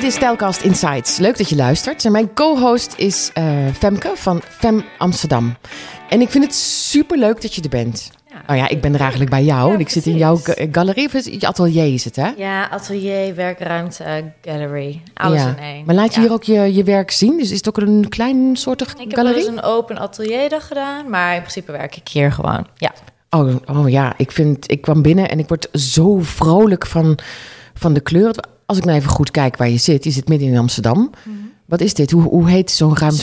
Dit is Stijlkast Insights. Leuk dat je luistert. En mijn co-host is uh, Femke van Fem Amsterdam. En ik vind het super leuk dat je er bent. Ja. Oh ja, ik ben er eigenlijk bij jou. en ik zit in jouw galerie. Of je atelier is het, hè? Ja, atelier, werkruimte, uh, gallery. Alles ja. in één. Maar laat je hier ook je, je werk zien? Dus is het ook een klein soortig ik galerie? Ik heb dus een open atelierdag gedaan. Maar in principe werk ik hier gewoon, ja. Oh, oh ja, ik, vind, ik kwam binnen en ik word zo vrolijk van, van de kleuren. Als ik nou even goed kijk waar je zit. Je zit midden in Amsterdam. Mhm. Wat is dit? Hoe, hoe heet zo'n ruimte?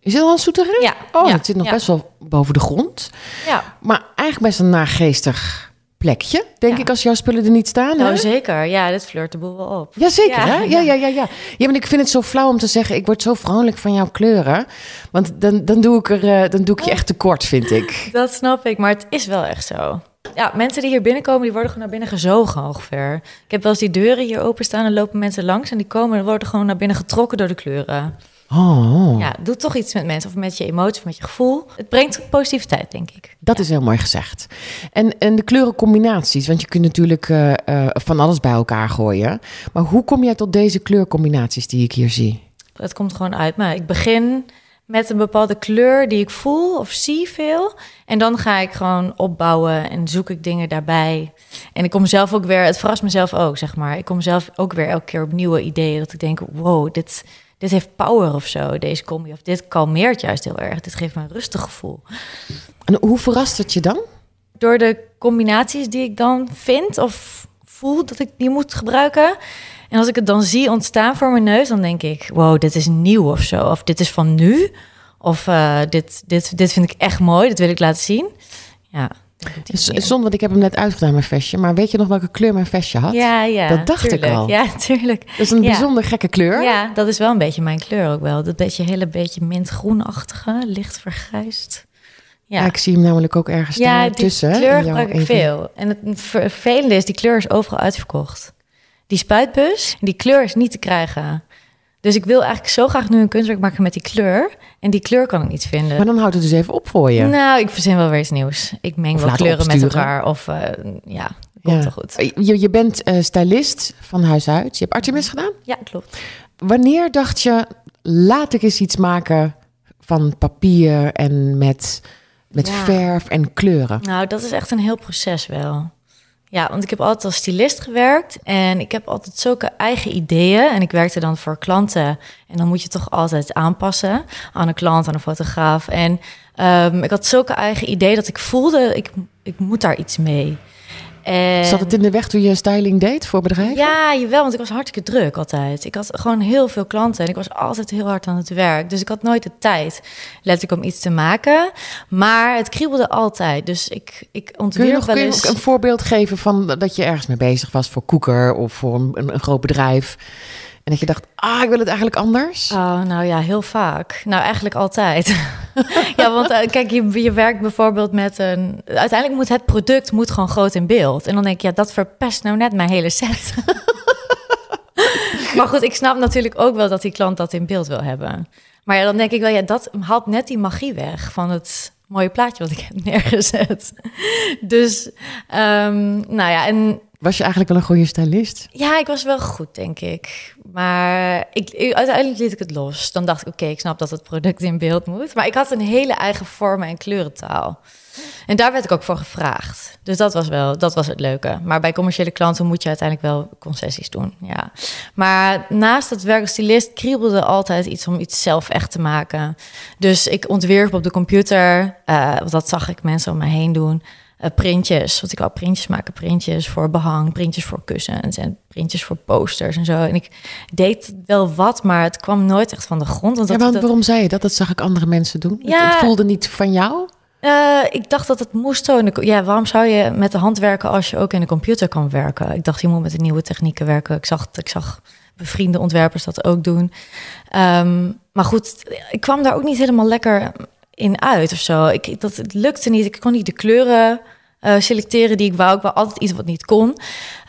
Is het al een souterrain? Ja. Oh, ja, het zit nog ja. best wel boven de grond. Ja, Maar eigenlijk best een naargeestig plekje, denk Ja. ik, als jouw spullen er niet staan. hè? nou zeker. Ja, dit flirt de boel wel op. Jazeker, Ja, hè? Ja, ja. ja, ja, ja. Ja, maar ik vind het zo flauw om te zeggen... ik word zo vrolijk van jouw kleuren. Want dan, dan, doe, ik er, eh, dan doe ik je echt tekort, vind ik. Dat snap ik, maar het is wel echt zo. Ja, mensen die hier binnenkomen, die worden gewoon naar binnen gezogen ongeveer. Ik heb wel eens die deuren hier openstaan en lopen mensen langs... en die komen en worden gewoon naar binnen getrokken door de kleuren. Oh, Ja, doet toch iets met mensen, of met je emotie, of met je gevoel. Het brengt positiviteit, denk ik. dat is heel mooi gezegd. En, en de kleurencombinaties, want je kunt natuurlijk eh, eh, van alles bij elkaar gooien. Maar hoe kom jij tot deze kleurcombinaties die ik hier zie? Het komt gewoon uit me. Ik begin met een bepaalde kleur die ik voel of zie veel. En dan ga ik gewoon opbouwen en zoek ik dingen daarbij. En ik kom zelf ook weer, het verrast mezelf ook, zeg maar. Ik kom zelf ook weer elke keer op nieuwe ideeën. Dat ik denk, wow, dit, dit heeft power of zo, deze combi. Of dit kalmeert juist heel erg. Dit geeft me een rustig gevoel. En hoe verrast het je dan? Door de combinaties die ik dan vind of voel dat ik die moet gebruiken. En als ik het dan zie ontstaan voor mijn neus, dan denk ik: wow, dit is nieuw of zo. Of dit is van nu. Of eh, dit, dit, dit vind ik echt mooi, dit wil ik laten zien. Ja. die. Zonder, want ik heb hem net uitgedaan, mijn vestje. Maar weet je nog welke kleur mijn vestje had? Ja, ja. Dat dacht ik al. Ja, tuurlijk. Dat is een Ja. bijzonder gekke kleur. Ja, dat is wel een beetje mijn kleur ook wel. Dat beetje hele beetje mintgroenachtige, licht vergrijsd. Ja, ik zie hem namelijk ook ergens Ja, die tussen. hè, kleur in jouw gebruik ik veel. En het vervelende is, die kleur is overal uitverkocht. Die spuitbus, die kleur is niet te krijgen. Dus ik wil eigenlijk zo graag nu een kunstwerk maken met die kleur. En die kleur kan ik niet vinden. Maar dan houdt het dus even op voor je. Nou, ik verzin wel weer iets nieuws. Ik meng Of wel kleuren met elkaar. Of eh, ja, komt Ja. wel goed. Je, je bent eh, stylist van huis uit. Je hebt Artemis gedaan. Ja, klopt. Wanneer dacht je, laat ik eens iets maken van papier en met, met Ja. verf en kleuren? Nou, dat is echt een heel proces wel. Ja, want ik heb altijd als stylist gewerkt en ik heb altijd zulke eigen ideeën. En ik werkte dan voor klanten en dan moet je toch altijd aanpassen aan een klant, aan een fotograaf. En ehm, ik had zulke eigen ideeën dat ik voelde, ik, ik moet daar iets mee. En... Zat het in de weg toen je styling deed voor bedrijven? Ja, jawel, want ik was hartstikke druk altijd. Ik had gewoon heel veel klanten en ik was altijd heel hard aan het werk. Dus ik had nooit de tijd, letterlijk, om iets te maken. Maar het kriebelde altijd. Dus ik, ik Kun je ontwierp nog wel kun je eens... ook een voorbeeld geven van dat je ergens mee bezig was voor Koeker of voor een, een groot bedrijf? En dat je dacht, ah, ik wil het eigenlijk anders. Oh, nou ja, heel vaak. Nou, eigenlijk altijd. ja, want eh, kijk, je, je werkt bijvoorbeeld met een... Uiteindelijk moet het product moet gewoon groot in beeld. En dan denk ik, ja, dat verpest nou net mijn hele set. maar goed, ik snap natuurlijk ook wel dat die klant dat in beeld wil hebben. Maar ja, dan denk ik wel, ja, dat haalt net die magie weg van het mooie plaatje wat ik heb neergezet. dus, ehm, nou ja, en Was je eigenlijk wel een goede stylist? ja, ik was wel goed, denk ik. Maar ik, uiteindelijk liet ik het los. Dan dacht ik, oké, ik snap dat het product in beeld moet. Maar ik had een hele eigen vormen- en kleurentaal. En daar werd ik ook voor gevraagd. Dus dat was wel, dat was het leuke. Maar bij commerciële klanten moet je uiteindelijk wel concessies doen. Ja. Maar naast het werk als stylist kriebelde altijd iets om iets zelf echt te maken. Dus ik ontwierp op de computer. eh, dat zag ik mensen om me heen doen eh, printjes. Want ik wou printjes maken, printjes voor behang, printjes voor kussens en printjes voor posters en zo. En ik deed wel wat, maar het kwam nooit echt van de grond. Want Ja, want dat- waarom zei je dat? Dat zag ik andere mensen doen. Het- Ja. Het, voelde niet van jou. eh, ik dacht dat het moest zo. Ja, waarom zou je met de hand werken als je ook in de computer kan werken? Ik dacht, je moet met de nieuwe technieken werken. Ik zag, ik zag bevriende ontwerpers dat ook doen. Ehm, maar goed, ik kwam daar ook niet helemaal lekker in uit of zo. Ik, dat, het lukte niet. Ik kon niet de kleuren eh, selecteren die ik wou. Ik wou altijd iets wat niet kon.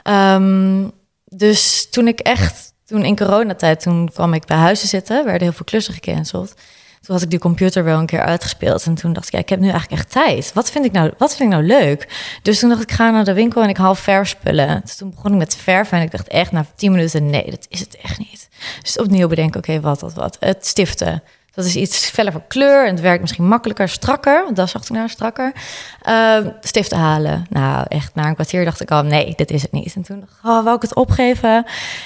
Ehm, dus toen ik echt, toen in coronatijd, toen kwam ik bij huizen zitten, werden heel veel klussen gecanceld. Toen had ik die computer wel een keer uitgespeeld. En toen dacht ik, ja, ik heb nu eigenlijk echt tijd. Wat vind ik nou, wat vind ik nou leuk? Dus toen dacht ik, ga naar de winkel en ik haal verfspullen. Dus toen begon ik met verven en ik dacht echt na tien minuten, nee, dat is het echt niet. Dus opnieuw bedenken, oké, wat, wat, wat. Het stiften. Dat is iets feller van kleur en het werkt misschien makkelijker, strakker. Want dat zag ik naar strakker. Uh, stiften halen. Nou, echt na een kwartier dacht ik al, nee, dit is het niet. En toen dacht ik, oh, wou ik het opgeven?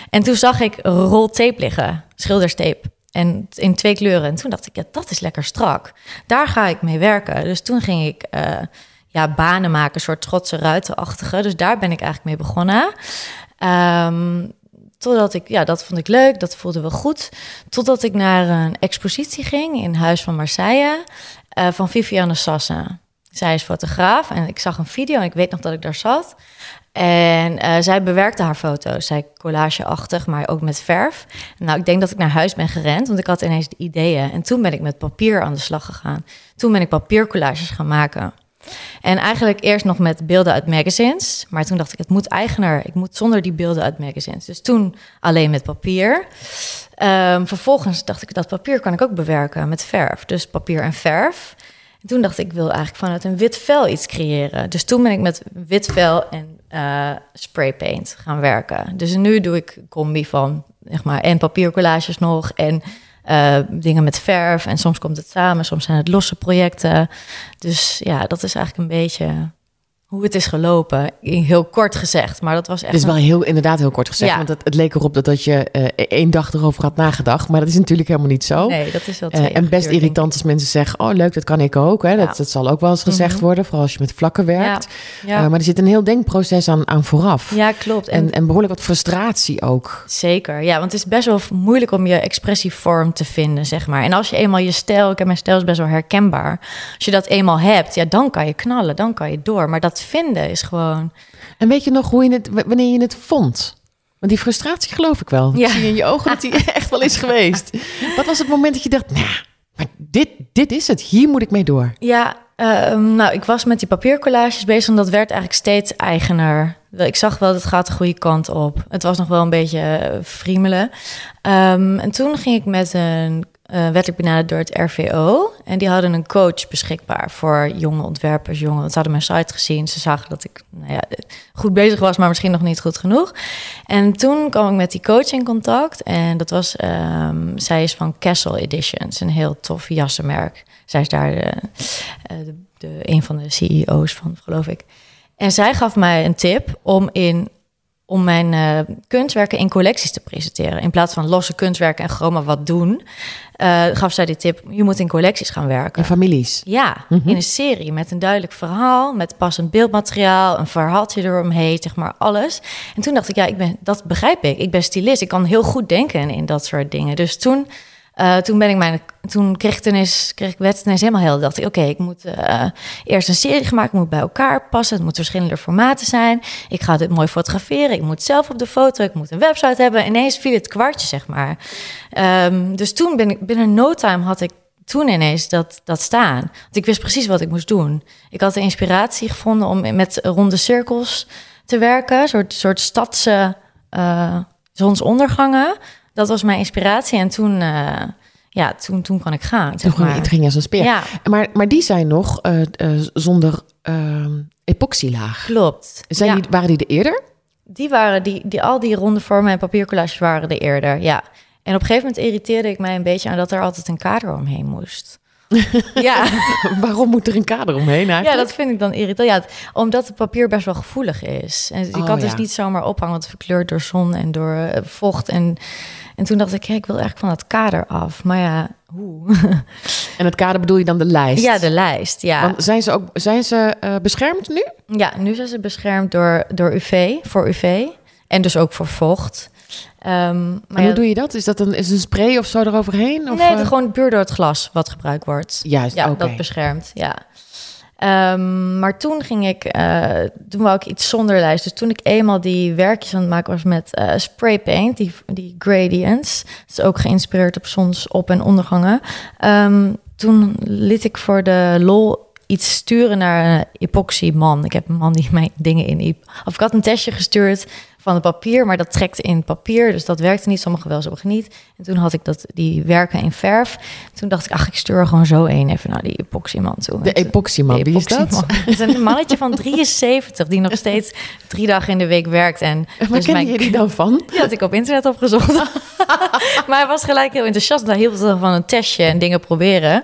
En toen zag ik rol tape liggen, schilderstape. En in twee kleuren. En toen dacht ik, ja, dat is lekker strak. Daar ga ik mee werken. Dus toen ging ik uh, ja, banen maken, een soort trotse ruitenachtige. Dus daar ben ik eigenlijk mee begonnen. Um, Totdat ik, ja, dat vond ik leuk, dat voelde wel goed. Totdat ik naar een expositie ging in Huis van Marseille uh, van Viviane Sassa. Zij is fotograaf en ik zag een video en ik weet nog dat ik daar zat. En uh, zij bewerkte haar foto's. Zij collageachtig, maar ook met verf. Nou, ik denk dat ik naar huis ben gerend, want ik had ineens de ideeën. En toen ben ik met papier aan de slag gegaan. Toen ben ik papiercollages gaan maken. En eigenlijk eerst nog met beelden uit magazines. Maar toen dacht ik, het moet eigener. Ik moet zonder die beelden uit magazines. Dus toen alleen met papier. Um, vervolgens dacht ik, dat papier kan ik ook bewerken met verf. Dus papier en verf. En toen dacht ik, ik wil eigenlijk vanuit een wit vel iets creëren. Dus toen ben ik met wit vel en uh, spraypaint gaan werken. Dus nu doe ik combi van, zeg maar, en papiercollages nog... en uh, dingen met verf. En soms komt het samen, soms zijn het losse projecten. Dus ja, dat is eigenlijk een beetje hoe het is gelopen. Heel kort gezegd, maar dat was echt... Het is wel heel, inderdaad heel kort gezegd, want het, het, leek erop dat, dat je uh, één dag erover had nagedacht. Maar dat is natuurlijk helemaal niet zo. Nee, dat is wel uh, En best irritant als mensen zeggen, oh leuk, dat kan ik ook. Hè. Dat, dat zal ook wel eens gezegd mm -hmm. worden, vooral als je met vlakken werkt. Ja. Uh, maar er zit een heel denkproces aan, aan vooraf. Ja, klopt. En, en behoorlijk wat frustratie ook. Zeker, ja, want het is best wel moeilijk om je expressievorm te vinden, zeg maar. En als je eenmaal je stijl, ik heb mijn stijl is best wel herkenbaar. Als je dat eenmaal hebt, ja, dan kan je knallen, dan kan je door. Maar dat vinden is gewoon. En weet je nog hoe je het, wanneer je het vond? Want die frustratie geloof ik wel. Ja. Ik zie in je ogen dat die echt wel is geweest. Wat was het moment dat je dacht, nou, maar dit, dit is het, hier moet ik mee door? Ja, uh, nou, ik was met die papiercollages bezig en dat werd eigenlijk steeds eigener. Ik zag wel, dat gaat de goede kant op. Het was nog wel een beetje friemelen. Um, en toen ging ik met een uh, werd ik benaderd door het RVO. En die hadden een coach beschikbaar voor jonge ontwerpers. Jonge, ze hadden mijn site gezien. Ze zagen dat ik nou ja, goed bezig was, maar misschien nog niet goed genoeg. En toen kwam ik met die coach in contact. En dat was, um, zij is van Castle Editions, een heel tof jassenmerk. Zij is daar de, eh, de, een van de CEO's van, geloof ik. En zij gaf mij een tip om in om mijn uh, kunstwerken in collecties te presenteren. In plaats van losse kunstwerken en maar wat doen, uh, gaf zij die tip: je moet in collecties gaan werken. In families? Ja, mm -hmm. in een serie met een duidelijk verhaal, met passend beeldmateriaal, een verhaaltje eromheen, zeg maar alles. En toen dacht ik, ja, ik ben, dat begrijp ik. Ik ben stylist, ik kan heel goed denken in dat soort dingen. Dus toen uh, toen ben ik mijn, toen kreeg ik kreeg ik ineens helemaal heel. Dacht ik, oké, ik moet uh, eerst een serie gemaakt, moet bij elkaar passen. Het moet verschillende formaten zijn. Ik ga dit mooi fotograferen. Ik moet zelf op de foto. Ik moet een website hebben. Ineens viel het kwartje, zeg maar. Um, dus toen ben ik binnen no time had ik toen ineens dat, dat staan. Want ik wist precies wat ik moest doen. Ik had de inspiratie gevonden om met ronde cirkels te werken, een soort, soort stadse uh, zonsondergangen dat was mijn inspiratie. En toen, uh, ja, toen, toen kan ik gaan. Toen maar. ging, ging als een speer. Ja. Maar, maar die zijn nog uh, uh, zonder epoxylaag. Klopt. Zijn ja. die, waren die er eerder? Die waren, die, die, al die ronde vormen en papiercollages waren er eerder, ja. En op een gegeven moment irriteerde ik mij een beetje aan dat er altijd een kader omheen moest. ja. Waarom moet er een kader omheen eigenlijk? Ja, dat vind ik dan irritant. Ja, omdat het papier best wel gevoelig is. En je oh, kan het ja. dus niet zomaar ophangen, want het verkleurt door zon en door uh, vocht. En, en toen dacht ik, hey, ik wil eigenlijk van dat kader af. Maar ja, hoe? en het kader bedoel je dan de lijst? Ja, de lijst, ja. Want zijn ze ook zijn ze, uh, beschermd nu? Ja, nu zijn ze beschermd door, door UV, voor UV. En dus ook voor vocht. Um, maar en hoe doe je dat? Is dat een, is een spray of zo eroverheen? Of, nee, uh... gewoon puur door het glas wat gebruikt wordt. Juist, ja, okay. dat beschermt, ja. Um, maar toen ging ik, uh, toen wou ik iets zonder lijst. Dus toen ik eenmaal die werkjes aan het maken was met uh, spray paint, die, die gradients, dat is ook geïnspireerd op zonsop- en ondergangen. Um, toen liet ik voor de lol iets sturen naar een epoxy man. Ik heb een man die mijn dingen in. Of ik had een testje gestuurd van het papier, maar dat trekte in papier. Dus dat werkte niet. Sommige wel, sommige niet. En toen had ik dat, die werken in verf. Toen dacht ik, ach, ik stuur gewoon zo één even naar die epoxyman toe. De epoxyman, wie is dat? Het is een mannetje van 73 die nog steeds drie dagen in de week werkt. En Waar dus ken je die dan van? Die had ik op internet opgezocht. maar hij was gelijk heel enthousiast. Hij hield van een testje en dingen proberen.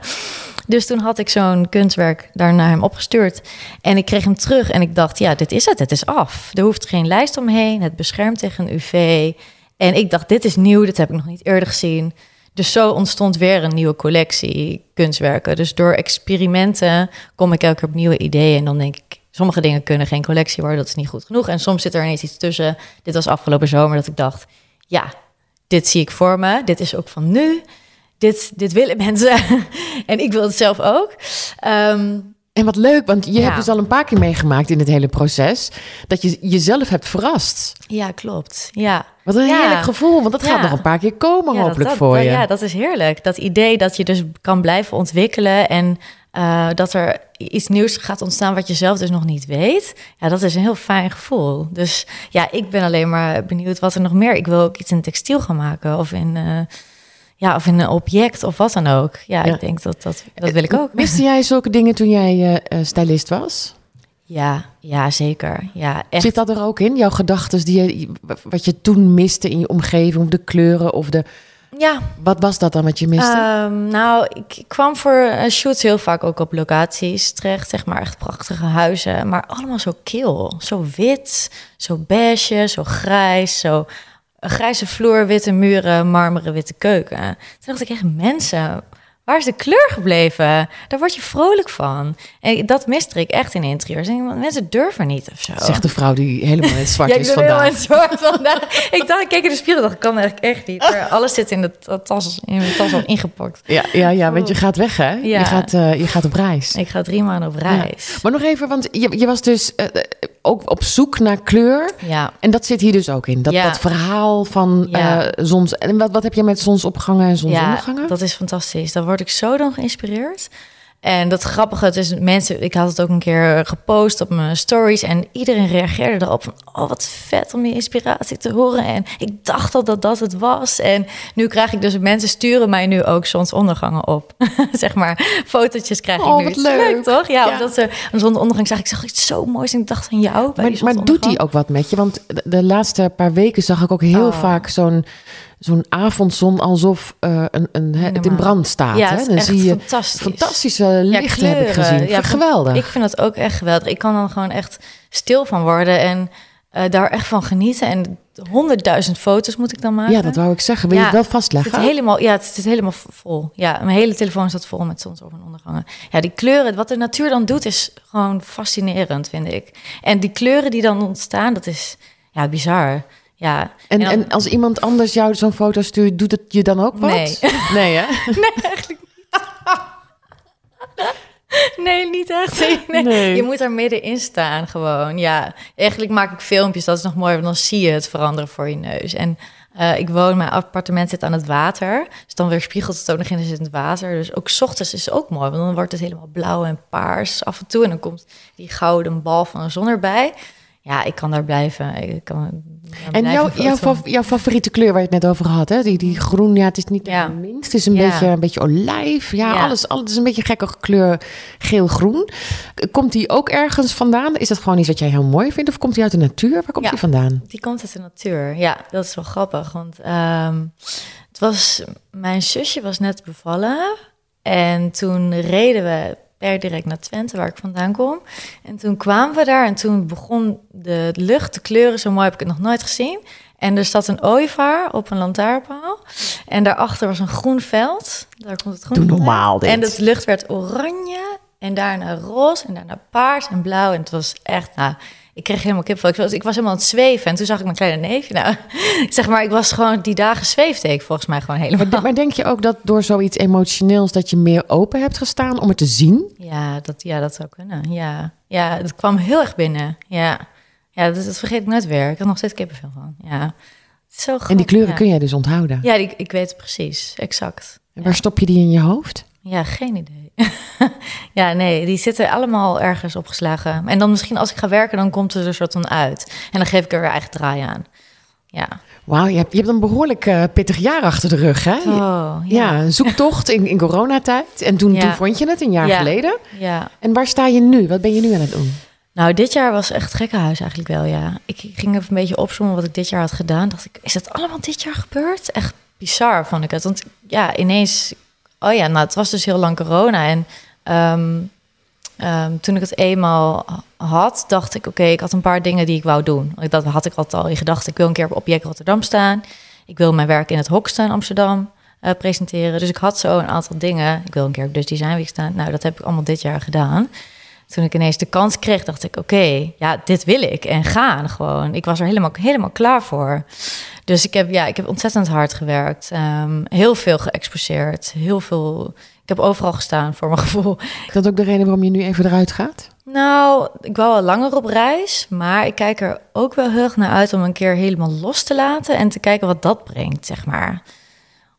Dus toen had ik zo'n kunstwerk daar naar hem opgestuurd. En ik kreeg hem terug en ik dacht, ja, dit is het. Het is af. Er hoeft geen lijst omheen. Het beschermt tegen UV. En ik dacht, dit is nieuw. Dit heb ik nog niet eerder gezien. Dus zo ontstond weer een nieuwe collectie kunstwerken. Dus door experimenten kom ik elke keer op nieuwe ideeën. En dan denk ik, sommige dingen kunnen geen collectie worden. Dat is niet goed genoeg. En soms zit er ineens iets tussen. Dit was afgelopen zomer dat ik dacht, ja, dit zie ik voor me. Dit is ook van nu dit, dit willen mensen. en ik wil het zelf ook. Ehm, en wat leuk, want je hebt dus al een paar keer meegemaakt in het hele proces dat je jezelf hebt verrast. Ja, klopt. Ja. Wat een heerlijk gevoel, want dat gaat nog een paar keer komen hopelijk voor je. Ja, dat is heerlijk. Dat idee dat je dus kan blijven ontwikkelen en uh, dat er iets nieuws gaat ontstaan wat je zelf dus nog niet weet. Ja, dat is een heel fijn gevoel. Dus ja, ik ben alleen maar benieuwd wat er nog meer. Ik wil ook iets in textiel gaan maken of in. Uh, ja, of in een object of wat dan ook. Ja, ik denk dat dat, dat wil ik ook. Wist jij zulke dingen toen jij uh, stylist was? Ja, ja, zeker. Ja, echt. Zit dat er ook in, jouw gedachten, wat je toen miste in je omgeving, of de kleuren of de. Ja. Wat was dat dan wat je miste? Um, nou, ik kwam voor shoots heel vaak ook op locaties terecht, zeg maar echt prachtige huizen, maar allemaal zo kil, zo wit, zo beige, zo grijs, zo grijze vloer, witte muren, marmeren witte keuken. Toen dacht ik echt, mensen, waar is de kleur gebleven? Daar word je vrolijk van. En dat miste ik echt in interieurs. En mensen durven niet of zo. Zegt de vrouw die helemaal in het zwart ja, is vandaag. het zwart vandaag. ik dacht, ik keek in de spiegel dacht ik kan eigenlijk echt niet. Maar alles zit in de tas, in de tas al ingepakt. Ja, ja, ja want je gaat weg hè? Ja. Je, gaat, uh, je gaat op reis. Ik ga drie maanden op reis. Maar nog even, want je, je was dus... Uh, ook op zoek naar kleur. Ja. En dat zit hier dus ook in. Dat, dat verhaal van uh, zons... En wat, wat heb je met zonsopgangen en zonsondergangen? Dat is fantastisch. Daar word ik zo dan geïnspireerd. En dat grappige, het is mensen, ik had het ook een keer gepost op mijn stories en iedereen reageerde erop van, oh wat vet om je inspiratie te horen. En ik dacht al dat dat het was. En nu krijg ik dus, mensen sturen mij nu ook zonsondergangen op. zeg maar, fotootjes krijg ik oh, nu. Wat leuk. toch? Ja, ja, omdat ze een zonsondergang zag. Ik zag iets zo moois en ik dacht aan jou. Maar, maar doet die ook wat met je? Want de, laatste paar weken zag ik ook heel oh. vaak zo'n zo'n avondzon alsof uh, een, een, het in brand staat. Ja, hè? Dan zie je fantastisch. fantastische lichten ja, heb ik gezien. Ja, geweldig. Ik vind dat ook echt geweldig. Ik kan dan gewoon echt stil van worden en uh, daar echt van genieten. En honderdduizend foto's moet ik dan maken. Ja, dat wou ik zeggen. Wil je het wel vastleggen? Het helemaal, ja, het zit helemaal vol. Ja, mijn hele telefoon staat vol met ondergangen. Ja, die kleuren, wat de natuur dan doet, is gewoon fascinerend, vind ik. En die kleuren die dan ontstaan, dat is ja, bizar. Ja. En, en, als iemand anders jou zo'n foto stuurt, doet het je dan ook wat? Nee. Nee, hè? Nee, eigenlijk niet. Nee, niet echt. Nee, Je moet er middenin staan gewoon. Ja, eigenlijk maak ik filmpjes. Dat is nog mooi, want dan zie je het veranderen voor je neus. En uh, ik woon, mijn appartement zit aan het water. Dus dan weer spiegelt het ook nog in het water. Dus ook s ochtends is het ook mooi, want dan wordt het helemaal blauw en paars af en toe. En dan komt die gouden bal van de zon erbij. Ja, ik kan daar blijven. Ik kan en jouw, jouw, jouw, favoriete kleur waar je het net over had, hè? Die, die groen, ja, het is niet ja. mint. Het is een, beetje, een beetje olijf. Ja, Alles, alles is een beetje gekke kleur geel-groen. Komt die ook ergens vandaan? Is dat gewoon iets wat jij heel mooi vindt? Of komt die uit de natuur? Waar komt die vandaan? Die komt uit de natuur. Ja, dat is wel grappig. Want um, het was, mijn zusje was net bevallen. En toen reden we direct naar Twente, waar ik vandaan kom. En toen kwamen we daar en toen begon de lucht te kleuren. Zo mooi heb ik het nog nooit gezien. En er zat een ooievaar op een lantaarnpaal. En daarachter was een groen veld. Daar komt het groen. Doe normaal dit. En de lucht werd oranje en daarna roze en daarna paars en blauw. En het was echt, nou, ik kreeg helemaal kipvel. Ik was, ik was helemaal aan het zweven. En toen zag ik mijn kleine neefje. Nou, zeg maar, ik was gewoon die dagen zweefde ik volgens mij gewoon helemaal. Maar, maar, denk je ook dat door zoiets emotioneels dat je meer open hebt gestaan om het te zien? Ja, dat, ja, dat zou kunnen. Ja, ja, dat kwam heel erg binnen. Ja, ja dat, dat vergeet ik nooit weer. Ik had nog steeds kippenvel van. Ja, zo En die kleuren kun jij dus onthouden? Ja, die, ik weet het precies, exact. En waar stop je die in je hoofd? Ja, geen idee. ja, nee, die zitten allemaal ergens opgeslagen. En dan misschien als ik ga werken, dan komt het er soort van uit. En dan geef ik er weer eigen draai aan. ja. Wauw, je hebt, je hebt een behoorlijk uh, pittig jaar achter de rug, hè? Oh, ja. ja. een zoektocht in, in coronatijd. En toen, Ja. toen vond je het, een jaar Ja. geleden. ja. En waar sta je nu? Wat ben je nu aan het doen? Nou, dit jaar was echt gekkenhuis eigenlijk wel, ja. Ik ging even een beetje opzommen wat ik dit jaar had gedaan. Dacht ik, is dat allemaal dit jaar gebeurd? Echt bizar vond ik het. Want ja, ineens... Oh ja, nou, het was dus heel lang corona. En ehm, ehm, toen ik het eenmaal had, dacht ik... Oké, ik had een paar dingen die ik wou doen. Dat had ik altijd al in gedachten. Ik wil een keer op Object Rotterdam staan. Ik wil mijn werk in het Hok staan, Amsterdam, eh, presenteren. Dus ik had zo een aantal dingen. Ik wil een keer op Dus Design Week staan. Nou, dat heb ik allemaal dit jaar gedaan. Toen ik ineens de kans kreeg, dacht ik: oké, ja, dit wil ik. En gaan gewoon. Ik was er helemaal, helemaal klaar voor. Dus ik heb, ja, ik heb ontzettend hard gewerkt. Ehm, heel veel geëxposeerd. Heel veel. Ik heb overal gestaan voor mijn gevoel. Is dat ook de reden waarom je nu even eruit gaat? Nou, ik wou al langer op reis. Maar ik kijk er ook wel heel erg naar uit om een keer helemaal los te laten. En te kijken wat dat brengt, zeg maar.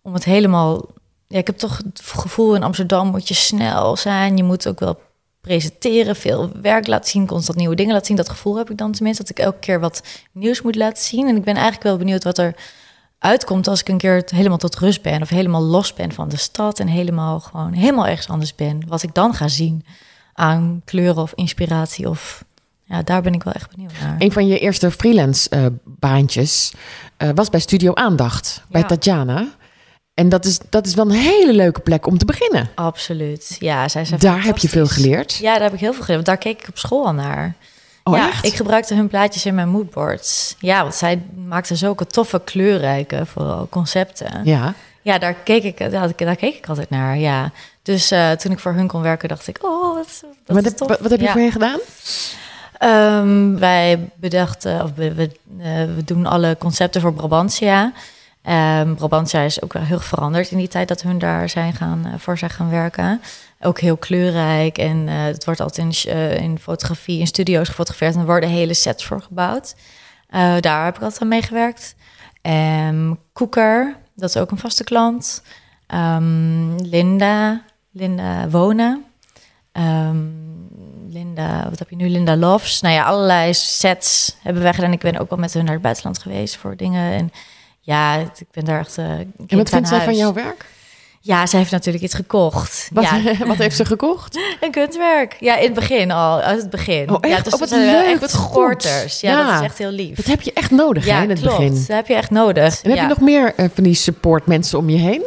Om het helemaal. Ja, ik heb toch het gevoel in Amsterdam moet je snel zijn. Je moet ook wel presenteren, veel werk laten zien, constant nieuwe dingen laten zien. Dat gevoel heb ik dan tenminste, dat ik elke keer wat nieuws moet laten zien. En ik ben eigenlijk wel benieuwd wat er uitkomt als ik een keer helemaal tot rust ben of helemaal los ben van de stad en helemaal gewoon helemaal ergens anders ben. Wat ik dan ga zien aan kleuren of inspiratie of ja, daar ben ik wel echt benieuwd naar. Een van je eerste freelance eh, baantjes eh, was bij Studio Aandacht, bij Ja. Tatjana. En dat is, dat is wel een hele leuke plek om te beginnen. Absoluut. Ja, zij zijn Daar heb je veel geleerd. Ja, daar heb ik heel veel geleerd. Want daar keek ik op school al naar. Oh, ja, echt? ik gebruikte hun plaatjes in mijn moodboards. Ja, want zij maakte zulke toffe, kleurrijke vooral concepten. Ja, Ja, daar, keek ik, daar, daar keek ik altijd naar. Ja. Dus eh, toen ik voor hun kon werken, dacht ik, oh, dat, dat wat, is heb, tof. wat, wat heb je Ja. voor hen gedaan? Ehm, wij bedachten, of we, we, eh, we doen alle concepten voor Brabantia. Ehm Brabantia is ook wel heel veranderd in die tijd dat hun daar zijn gaan, eh, voor gaan werken. Ook heel kleurrijk en eh, het wordt altijd in, eh, in fotografie, in studio's gefotografeerd en er worden hele sets voor gebouwd. Daar heb ik altijd aan meegewerkt. Ehm Koeker, dat is ook een vaste klant. Ehm, Linda, Linda Wonen. Linda, wat heb je nu? Linda Loves. Nou ja, allerlei sets hebben wij gedaan. Ik ben ook wel met hun naar het buitenland geweest voor dingen. En ja, ik ben daar echt. eh, En wat vindt zij van jouw werk? Ja, zij heeft natuurlijk iets gekocht. Wat, Ja, wat heeft ze gekocht? een kunstwerk. Ja, in het begin al. Uit het begin. Oh, echt? Ja, dus Oh, wat wel leuk, echt wat supporters. Ja, Ja. dat is echt heel lief. Dat heb je echt nodig hè, ja, in het klopt. begin. Dat heb je echt nodig. En heb je nog meer eh, van die support mensen om je heen?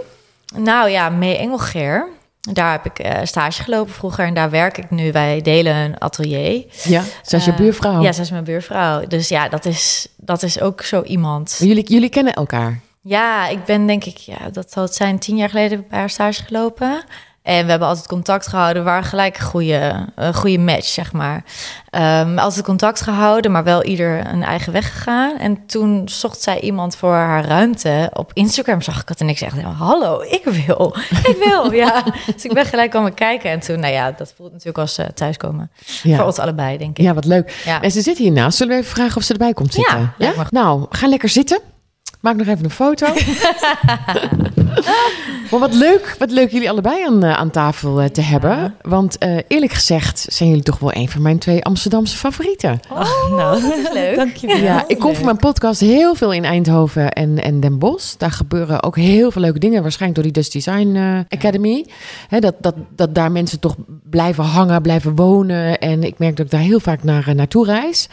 Nou ja, Mee Engelgeer. Daar heb ik eh, stage gelopen vroeger en daar werk ik nu. Wij delen een atelier. Ja, zij is je Eh, buurvrouw. Ja, zij is mijn buurvrouw. Dus ja, dat is, dat is ook zo iemand. Jullie, jullie kennen elkaar. Ja, ik ben denk ik, ja, dat zal het zijn, tien jaar geleden bij haar stage gelopen. En we hebben altijd contact gehouden. We waren gelijk een goede, een goede match, zeg maar. Ehm altijd contact gehouden, maar wel ieder een eigen weg gegaan. En toen zocht zij iemand voor haar ruimte. Op Instagram zag ik het en ik zei, hallo, ik wil. Ik wil, ja. Dus ik ben gelijk komen kijken. En toen, nou ja, dat voelt natuurlijk als eh, thuiskomen. Voor Ja. ons allebei, denk ik. ja, wat leuk. Ja. En ze zit hiernaast. Zullen we even vragen of ze erbij komt zitten? Ja, goed. Nou, ga lekker zitten. Maak nog even een foto. maar wat leuk, wat leuk jullie allebei aan, eh, aan tafel eh, te hebben. Want eh, eerlijk gezegd zijn jullie toch wel een van mijn twee Amsterdamse favorieten. Oh, nou, dat is leuk. Dankjewel. Ja, ik kom voor mijn podcast heel veel in Eindhoven en, en Den Bosch. Daar gebeuren ook heel veel leuke dingen. Waarschijnlijk door die Dutch Design Academy. Hè, dat, dat, dat daar mensen toch blijven hangen, blijven wonen. En ik merk dat ik daar heel vaak naar, eh, naartoe reis.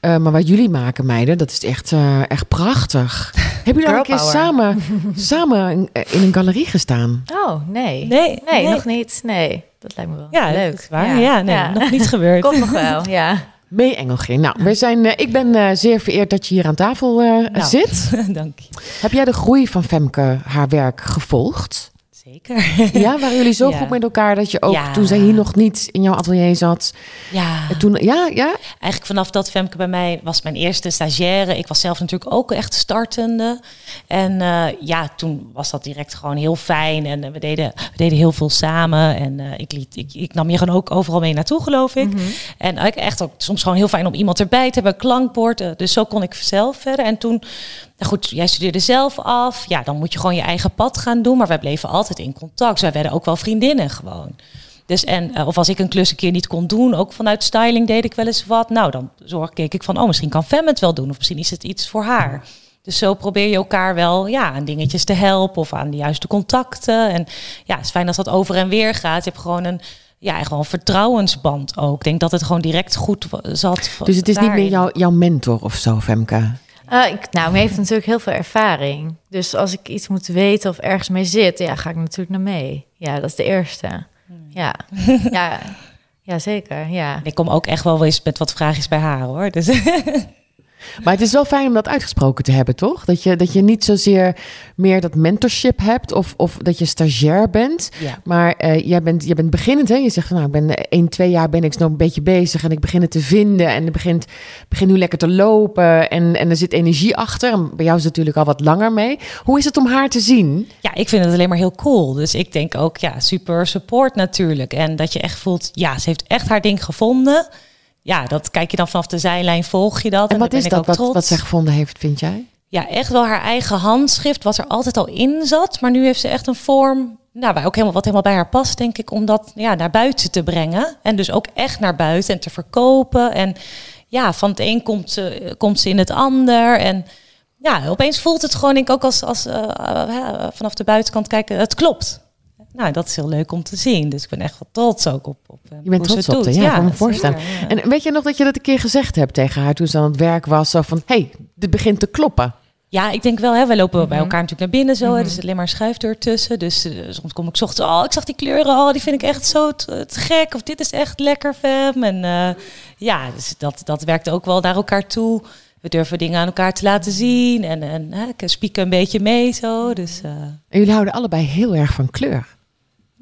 Eh, maar wat jullie maken, meiden, dat is echt, eh, echt prachtig. Hebben jullie al een keer power. samen, samen in, eh, in een galerie gestaan? Oh, nee. Nee, Nee, nog niet. Nee, dat lijkt me wel Ja, leuk. dat is waar. Ja, nee, nog niet gebeurd. Komt nog wel, ja. Mee Engelgin. Nou, we zijn, eh, ik ben eh, zeer vereerd dat je hier aan tafel eh, Nou. zit. Dank je. Heb jij de groei van Femke, haar werk, gevolgd? Zeker. Ja, waren jullie zo Ja. goed met elkaar dat je ook Ja. toen zij hier nog niet in jouw atelier zat? Ja, en Toen, ja, ja. eigenlijk vanaf dat Femke bij mij was mijn eerste stagiaire. Ik was zelf natuurlijk ook echt startende. En eh, ja, toen was dat direct gewoon heel fijn. En eh, we, deden, we deden heel veel samen. En eh, ik, liet, ik, ik nam je gewoon ook overal mee naartoe, geloof ik. En eigenlijk echt ook soms gewoon heel fijn om iemand erbij te hebben, klankbord. eh, Dus zo kon ik zelf verder. En toen, nou goed, jij studeerde zelf af. Ja, dan moet je gewoon je eigen pad gaan doen. Maar wij bleven altijd in contact. Wij werden ook wel vriendinnen gewoon. Dus en, eh, of als ik een klus een keer niet kon doen, ook vanuit styling deed ik wel eens wat. Nou, dan zorg keek ik van, oh, misschien kan Fem het wel doen. Of misschien is het iets voor haar. Dus zo probeer je elkaar wel ja, aan dingetjes te helpen of aan de juiste contacten. En ja, het is fijn als dat over en weer gaat. Je hebt gewoon een, ja, gewoon een vertrouwensband ook. Ik denk dat het gewoon direct goed zat. Dus het is niet meer jouw, jouw mentor of zo, Femke? Uh, ik, nou, hij heeft natuurlijk heel veel ervaring. Dus als ik iets moet weten of ergens mee zit, ja, ga ik natuurlijk naar mee. Ja, dat is de eerste. Ja, ja, ja zeker. Ja. Ik kom ook echt wel eens met wat vraagjes bij haar hoor. Dus Maar het is wel fijn om dat uitgesproken te hebben, toch? Dat je, dat je niet zozeer meer dat mentorship hebt of, of dat je stagiair bent. Ja. Maar uh, jij, bent, jij bent beginnend, hè? Je zegt van nou, ik ben één, twee jaar ben ik nog een beetje bezig en ik begin het te vinden en het begint, begin nu lekker te lopen en, en er zit energie achter. En bij jou is het natuurlijk al wat langer mee. Hoe is het om haar te zien? Ja, ik vind het alleen maar heel cool. Dus ik denk ook, ja, super support natuurlijk. En dat je echt voelt, ja, ze heeft echt haar ding gevonden ja, dat kijk je dan vanaf de zijlijn, volg je dat. En, wat is dat wat, wat zij gevonden heeft, vind jij? Ja, echt wel haar eigen handschrift, wat er altijd al in zat. Maar nu heeft ze echt een vorm, nou, waar ook helemaal, wat helemaal bij haar past, denk ik, om dat ja, naar buiten te brengen. En dus ook echt naar buiten en te verkopen. En ja, van het een komt ze, komt ze in het ander. En ja, opeens voelt het gewoon, ik ook als, als uh, uh, vanaf de buitenkant kijken, het klopt nou, dat is heel leuk om te zien. Dus ik ben echt wel trots ook op, op eh, Je bent trots op, ja, ja, kan me voorstellen. En weet je nog dat je dat een keer gezegd hebt tegen haar toen ze aan het werk was? Zo van, hey, dit begint te kloppen. Ja, ik denk wel, hè, wij lopen bij mhm. elkaar natuurlijk naar binnen zo. Mm -hmm. Er zit alleen maar een schuifdeur tussen. Dus uh, soms kom ik ochtends, oh, ik zag die kleuren, oh, die vind ik echt zo te, gek. Of dit is echt lekker, fem. En uh, ja, dus dat, dat werkt ook wel naar elkaar toe. We durven dingen aan elkaar te laten zien. En, en hè, ik spieken een beetje mee zo. Dus. En jullie houden allebei heel erg van kleur.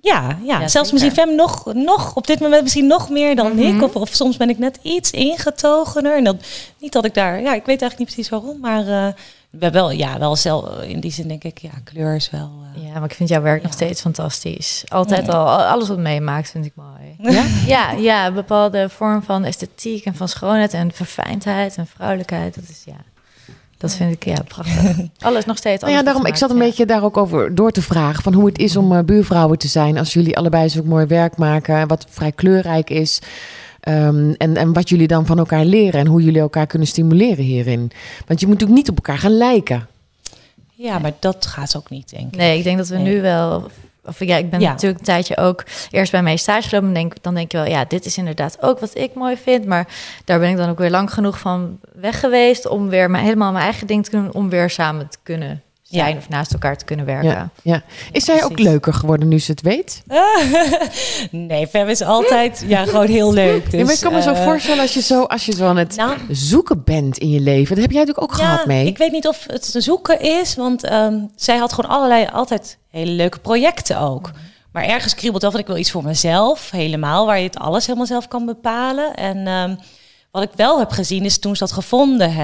Ja, ja. zelfs misschien Fem nog, nog op dit moment misschien nog meer dan ik. Mhm. Of, of soms ben ik net iets ingetogener. En dat, niet dat ik daar, ja, ik weet eigenlijk niet precies waarom, maar uh, we wel, ja, wel zelf, in die zin denk ik, ja, kleur is wel. Uh, ja, maar ik vind jouw werk nog steeds fantastisch. Altijd al, alles wat meemaakt vind ik mooi. Ja? ja, ja, bepaalde vorm van esthetiek en van schoonheid en verfijndheid en vrouwelijkheid. Dat is ja. Dat vind ik ja prachtig. Alles nog steeds. Nou ja, daarom. Ik zat een beetje daar ook over door te vragen van hoe het is om uh, buurvrouwen te zijn als jullie allebei zo mooi werk maken, wat vrij kleurrijk is. Um, en, en wat jullie dan van elkaar leren en hoe jullie elkaar kunnen stimuleren hierin. Want je moet natuurlijk niet op elkaar gaan lijken. Ja, maar dat gaat ook niet, denk ik. Nee, ik denk dat we nu wel of ja, ik ben natuurlijk een tijdje ook eerst bij mijn stage gelopen. Denk, dan denk je wel, ja, dit is inderdaad ook wat ik mooi vind. Maar daar ben ik dan ook weer lang genoeg van weg geweest om weer mijn, helemaal mijn eigen ding te doen. Om weer samen te kunnen zijn of naast elkaar te kunnen werken. Ja, ja. Is zij ook leuker geworden nu ze het weet? nee, Fem is altijd ja, gewoon heel leuk. Dus, maar ik kan me zo eh, voorstellen als je zo, als je zo aan het nou, zoeken bent in je leven. Dat heb jij natuurlijk ook gehad mee. Ik weet niet of het zoeken is, want um, zij had gewoon allerlei altijd hele leuke projecten ook. Maar ergens kriebelt wel van ik wil iets voor mezelf, helemaal, waar je het alles helemaal zelf kan bepalen. En um, wat ik wel heb gezien is toen ze dat gevonden eh,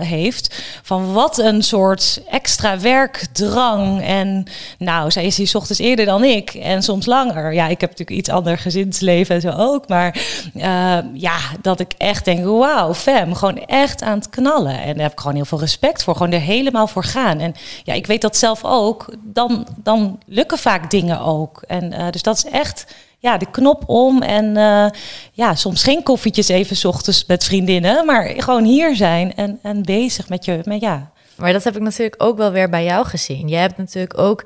heeft, van wat een soort extra werkdrang. En nou, zij is hier ochtends eerder dan ik en soms langer. Ja, ik heb natuurlijk iets ander gezinsleven en zo ook. Maar uh, ja, dat ik echt denk, wauw, fem, gewoon echt aan het knallen. En daar heb ik gewoon heel veel respect voor, gewoon er helemaal voor gaan. En ja, ik weet dat zelf ook, dan, dan lukken vaak dingen ook. En uh, dus dat is echt ja, de knop om. En uh, ja, soms geen koffietjes even s ochtends met vriendinnen, maar gewoon hier zijn en, en bezig met je. Met, ja. Maar dat heb ik natuurlijk ook wel weer bij jou gezien. Je hebt natuurlijk ook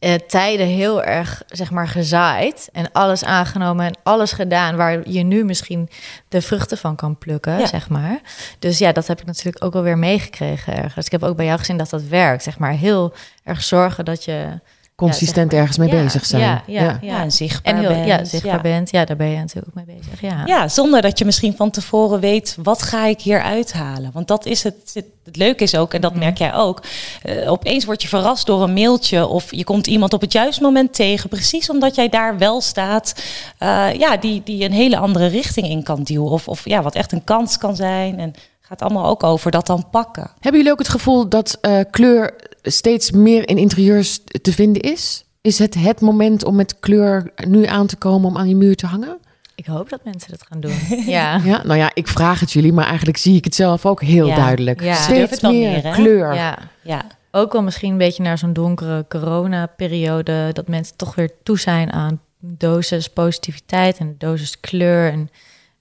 uh, tijden heel erg, zeg maar, gezaaid en alles aangenomen en alles gedaan waar je nu misschien de vruchten van kan plukken, ja. zeg maar. Dus ja, dat heb ik natuurlijk ook wel weer meegekregen ergens. Ik heb ook bij jou gezien dat dat werkt, zeg maar. Heel erg zorgen dat je consistent ergens mee bezig zijn. Ja, ja, ja. en zichtbaar en heel, bent. Ja, zichtbaar bent. Ja, daar ben je natuurlijk ook mee bezig. Ja. ja, zonder dat je misschien van tevoren weet, wat ga ik hier uithalen? Want dat is het, het, het leuke is ook, en dat mhm. merk jij ook, uh, opeens word je verrast door een mailtje of je komt iemand op het juiste moment tegen, precies omdat jij daar wel staat, uh, ja, die, die een hele andere richting in kan duwen. Of, of ja, wat echt een kans kan zijn. En gaat allemaal ook over dat dan pakken. Hebben jullie ook het gevoel dat uh, kleur steeds meer in interieurs te vinden is? Is het het moment om met kleur nu aan te komen om aan je muur te hangen? Ik hoop dat mensen dat gaan doen. ja. ja. Nou ja, ik vraag het jullie, maar eigenlijk zie ik het zelf ook heel ja. duidelijk. Ja. Steeds meer, meer kleur. Ja. ja. Ook wel misschien een beetje naar zo'n donkere corona-periode. Dat mensen toch weer toe zijn aan dosis positiviteit en dosis kleur. En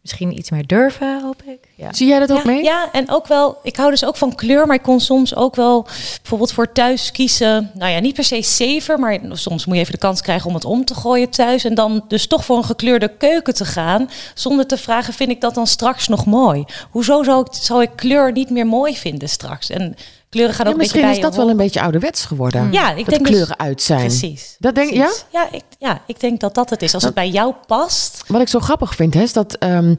misschien iets meer durven, hoop ik. Ja. Zie jij dat ook ja, mee? Ja, en ook wel, ik hou dus ook van kleur, maar ik kon soms ook wel bijvoorbeeld voor thuis kiezen. Nou ja, niet per se saver, maar soms moet je even de kans krijgen om het om te gooien thuis. En dan dus toch voor een gekleurde keuken te gaan, zonder te vragen, vind ik dat dan straks nog mooi? Hoezo zou ik, zou ik kleur niet meer mooi vinden straks? En kleuren gaan ook Ja, misschien bij is dat wel een beetje ouderwets geworden. Ja, ik dat denk dus- kleuren uit zijn. Precies. Dat denk, ja? Precies. Ja, ik, ja, ik denk dat dat het is. Als het bij jou past. Wat ik zo grappig vind, hè, is dat ehm,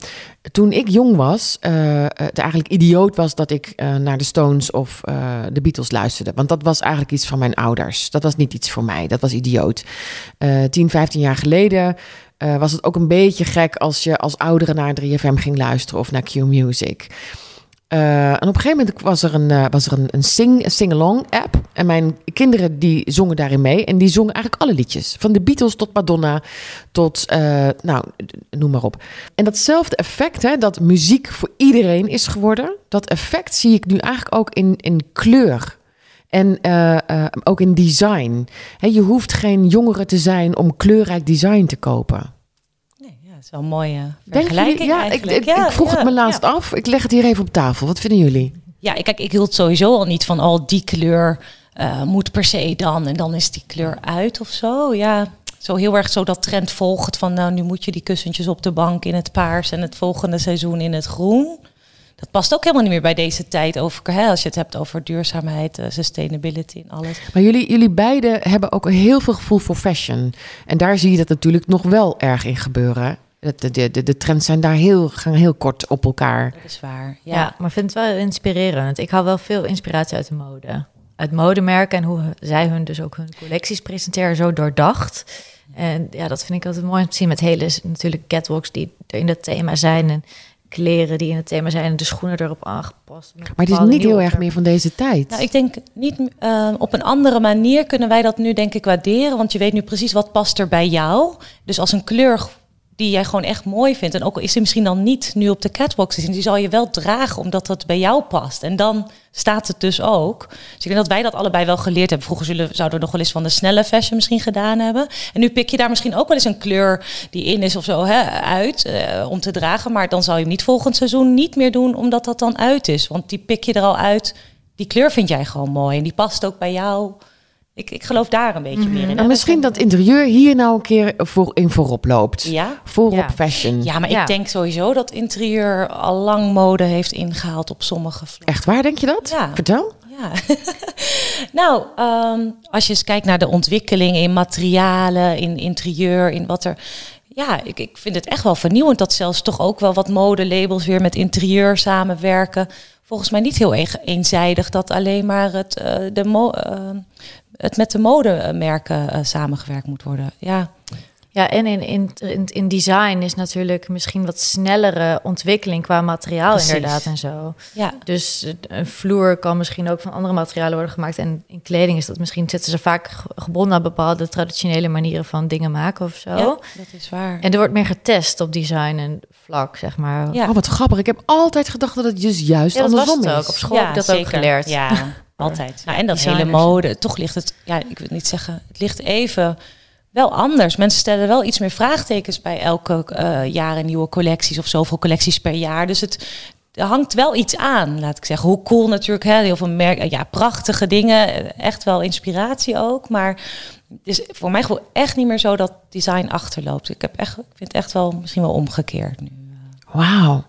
toen ik jong was, eh, het eigenlijk idioot was dat ik eh, naar de Stones of eh, de Beatles luisterde. Want dat was eigenlijk iets van mijn ouders. Dat was niet iets voor mij. Dat was idioot. Eh 10, 15 jaar geleden was het ook een beetje gek als je als oudere naar 3FM ging luisteren of naar Q Music. Eh, en op een gegeven moment was er een, eh, was er een, een sing, sing-along app. En mijn kinderen die zongen daarin mee. En die zongen eigenlijk alle liedjes. Van de Beatles tot Madonna tot, eh, nou, noem maar op. En datzelfde effect, hè, dat muziek voor iedereen is geworden. Dat effect zie ik nu eigenlijk ook in, in kleur. En ook in design. Hè, je hoeft geen jongere te zijn om kleurrijk design te kopen. Nee, ja, dat is wel een mooie Denk vergelijking jullie? Ja, ik, eigenlijk. ik, ik vroeg ja, het me laatst ja. af. Ik leg het hier even op tafel. Wat vinden jullie? Ja, kijk, ik hield sowieso al niet van al die kleur eh, moet per se dan en dan is die kleur uit of zo. Ja, zo heel erg zo dat trend volgt van nou nu moet je die kussentjes op de bank in het paars en het volgende seizoen in het groen. Dat past ook helemaal niet meer bij deze tijd over hè, als je het hebt over duurzaamheid, eh, sustainability en alles. Maar jullie, jullie beiden hebben ook heel veel gevoel voor fashion. En daar zie je dat natuurlijk nog wel erg in gebeuren. De, de, de, de trends zijn daar heel, gaan heel kort op elkaar. Dat is waar. Ja. Ja. maar ik vind het wel inspirerend. Ik haal wel veel inspiratie uit de mode. Uit modemerken en hoe zij hun dus ook hun collecties presenteren, zo doordacht. En ja, dat vind ik altijd mooi om te zien met hele natuurlijk catwalks die in dat thema zijn en kleren die in het thema zijn en de schoenen erop aangepast. Maar het is niet heel erg meer van deze tijd. Nou, ik denk niet eh, op een andere manier kunnen wij dat nu denk ik waarderen, want je weet nu precies wat past er bij jou. Dus als een kleur die jij gewoon echt mooi vindt en ook al is die misschien dan niet nu op de catwalk te zien, die zal je wel dragen omdat dat bij jou past. En dan staat het dus ook. Dus ik denk dat wij dat allebei wel geleerd hebben. Vroeger zullen, zouden we nog wel eens van de snelle fashion misschien gedaan hebben. En nu pik je daar misschien ook wel eens een kleur die in is of zo hè, uit eh, om te dragen. Maar dan zal je hem niet volgend seizoen niet meer doen omdat dat dan uit is. Want die pik je er al uit. Die kleur vind jij gewoon mooi en die past ook bij jou. Ik, ik geloof daar een beetje meer in. Nou, hè. misschien dat interieur hier nou een keer voor, in voorop loopt. Ja? Voorop Ja. fashion. Ja, maar Ja. ik denk sowieso dat interieur al lang mode heeft ingehaald op sommige vlakken. Echt waar, denk je dat? Ja. Vertel. Ja. nou, ehm, als je eens kijkt naar de ontwikkeling in materialen, in interieur, in wat er. Ja, ik, ik vind het echt wel vernieuwend dat zelfs toch ook wel wat modelabels weer met interieur samenwerken. Volgens mij niet heel een- eenzijdig dat alleen maar het, eh, de mo- eh, het met de modemerken eh, samengewerkt moet worden. Ja, Ja, en in, in, in, in design is natuurlijk misschien wat snellere ontwikkeling qua materiaal Precies. inderdaad en zo. ja. Dus een vloer kan misschien ook van andere materialen worden gemaakt. En in kleding is dat misschien zitten ze vaak ge- gebonden aan bepaalde traditionele manieren van dingen maken of zo. ja dat is waar. En er wordt meer getest op design en vlak, zeg maar. Ja. Oh, wat grappig. Ik heb altijd gedacht dat het dus juist Ja, dat was andersom het is. ook. Op school heb ik dat ook geleerd. Ja, altijd. Nou, en dat hele mode, toch ligt het, ja, ik wil niet zeggen, het ligt even wel anders. Mensen stellen wel iets meer vraagtekens bij elke eh, jaar een nieuwe collecties of zoveel collecties per jaar. Dus het er hangt wel iets aan, laat ik zeggen. Hoe cool natuurlijk, hè? heel veel merken, ja, prachtige dingen, echt wel inspiratie ook. Maar het is voor mij gewoon echt niet meer zo dat design achterloopt. Ik, heb echt, ik vind het echt wel misschien wel omgekeerd nu. Wauw.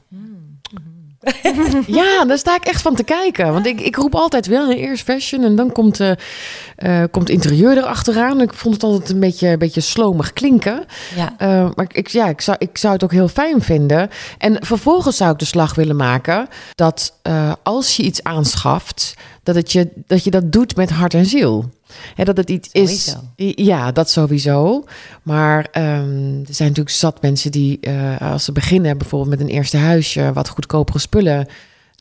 ja, daar sta ik echt van te kijken. Want ik, ik roep altijd wel eerst fashion en dan komt, eh, komt interieur erachteraan. Ik vond het altijd een beetje, een beetje slomig klinken. Ja. Eh, maar ik, ja, ik, zou, ik zou het ook heel fijn vinden. En vervolgens zou ik de slag willen maken dat als je iets aanschaft, dat, het je, dat je dat doet met hart en ziel. Dat het iets Sowieso. is. Ja, dat sowieso. Maar ehm, er zijn natuurlijk zat mensen die, eh, als ze beginnen bijvoorbeeld met een eerste huisje, wat goedkopere spullen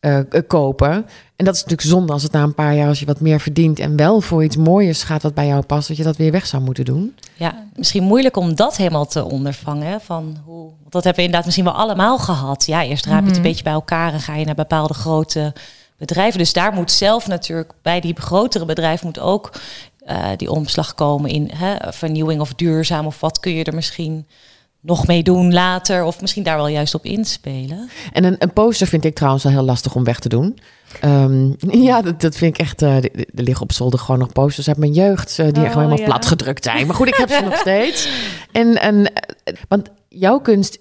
eh, kopen. En dat is natuurlijk zonde als het na een paar jaar, als je wat meer verdient en wel voor iets mooiers gaat wat bij jou past, dat je dat weer weg zou moeten doen. Ja, misschien moeilijk om dat helemaal te ondervangen. Van hoe, dat hebben we inderdaad misschien wel allemaal gehad. Ja, eerst raap je het een beetje bij elkaar en ga je naar bepaalde grote bedrijven. Dus daar moet zelf natuurlijk bij die grotere bedrijven moet ook eh, die omslag komen in hè, vernieuwing of duurzaam of wat kun je er misschien nog mee doen later. Of misschien daar wel juist op inspelen. En een, een poster vind ik trouwens wel heel lastig om weg te doen. Ehm, ja, dat, dat vind ik echt. eh, er liggen op zolder gewoon nog posters uit mijn jeugd. eh, die echt Oh, helemaal ja. plat gedrukt zijn. Maar goed, ik heb ze nog steeds. En, en, want jouw kunst,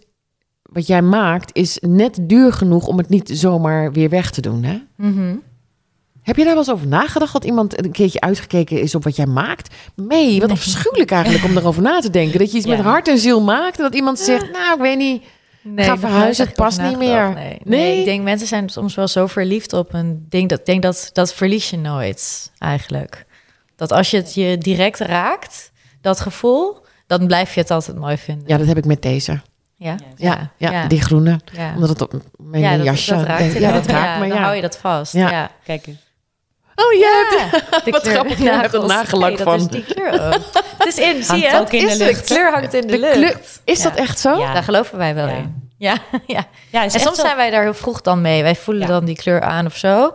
wat jij maakt, is net duur genoeg om het niet zomaar weer weg te doen. Hè? Mhm. Heb je daar wel eens over nagedacht dat iemand een keertje uitgekeken is op wat jij maakt? Nee, wat Nee. afschuwelijk eigenlijk om erover na te denken. Dat je iets Ja. met hart en ziel maakt en dat iemand zegt, nou, ik weet niet. Nee, Ga verhuizen, het past niet meer. Nee, ik denk mensen zijn soms wel zo verliefd op een ding. Dat denk dat dat verlies je nooit eigenlijk. Dat als je het je direct raakt, dat gevoel, dan blijf je het altijd mooi vinden. Ja, dat heb ik met deze. Ja, Ja, ja, die groene. ja. Omdat het op mijn ja, dat, jasje... dat raakt, ja, dat raakt me, Dan ja. hou je dat vast. Ja. Ja. Kijk eens. Oh. De Wat grappig, je hebt er nagelak Hey, dat van. is die kleur ook. Het is in, zie je? Het in is de lucht. kleur hangt in de, De lucht. kleur- Is Ja. dat echt zo? Ja. Daar geloven wij wel Ja. in. Ja, ja. Ja, En soms zijn wij daar heel vroeg dan mee. Wij voelen Ja. dan die kleur aan of zo.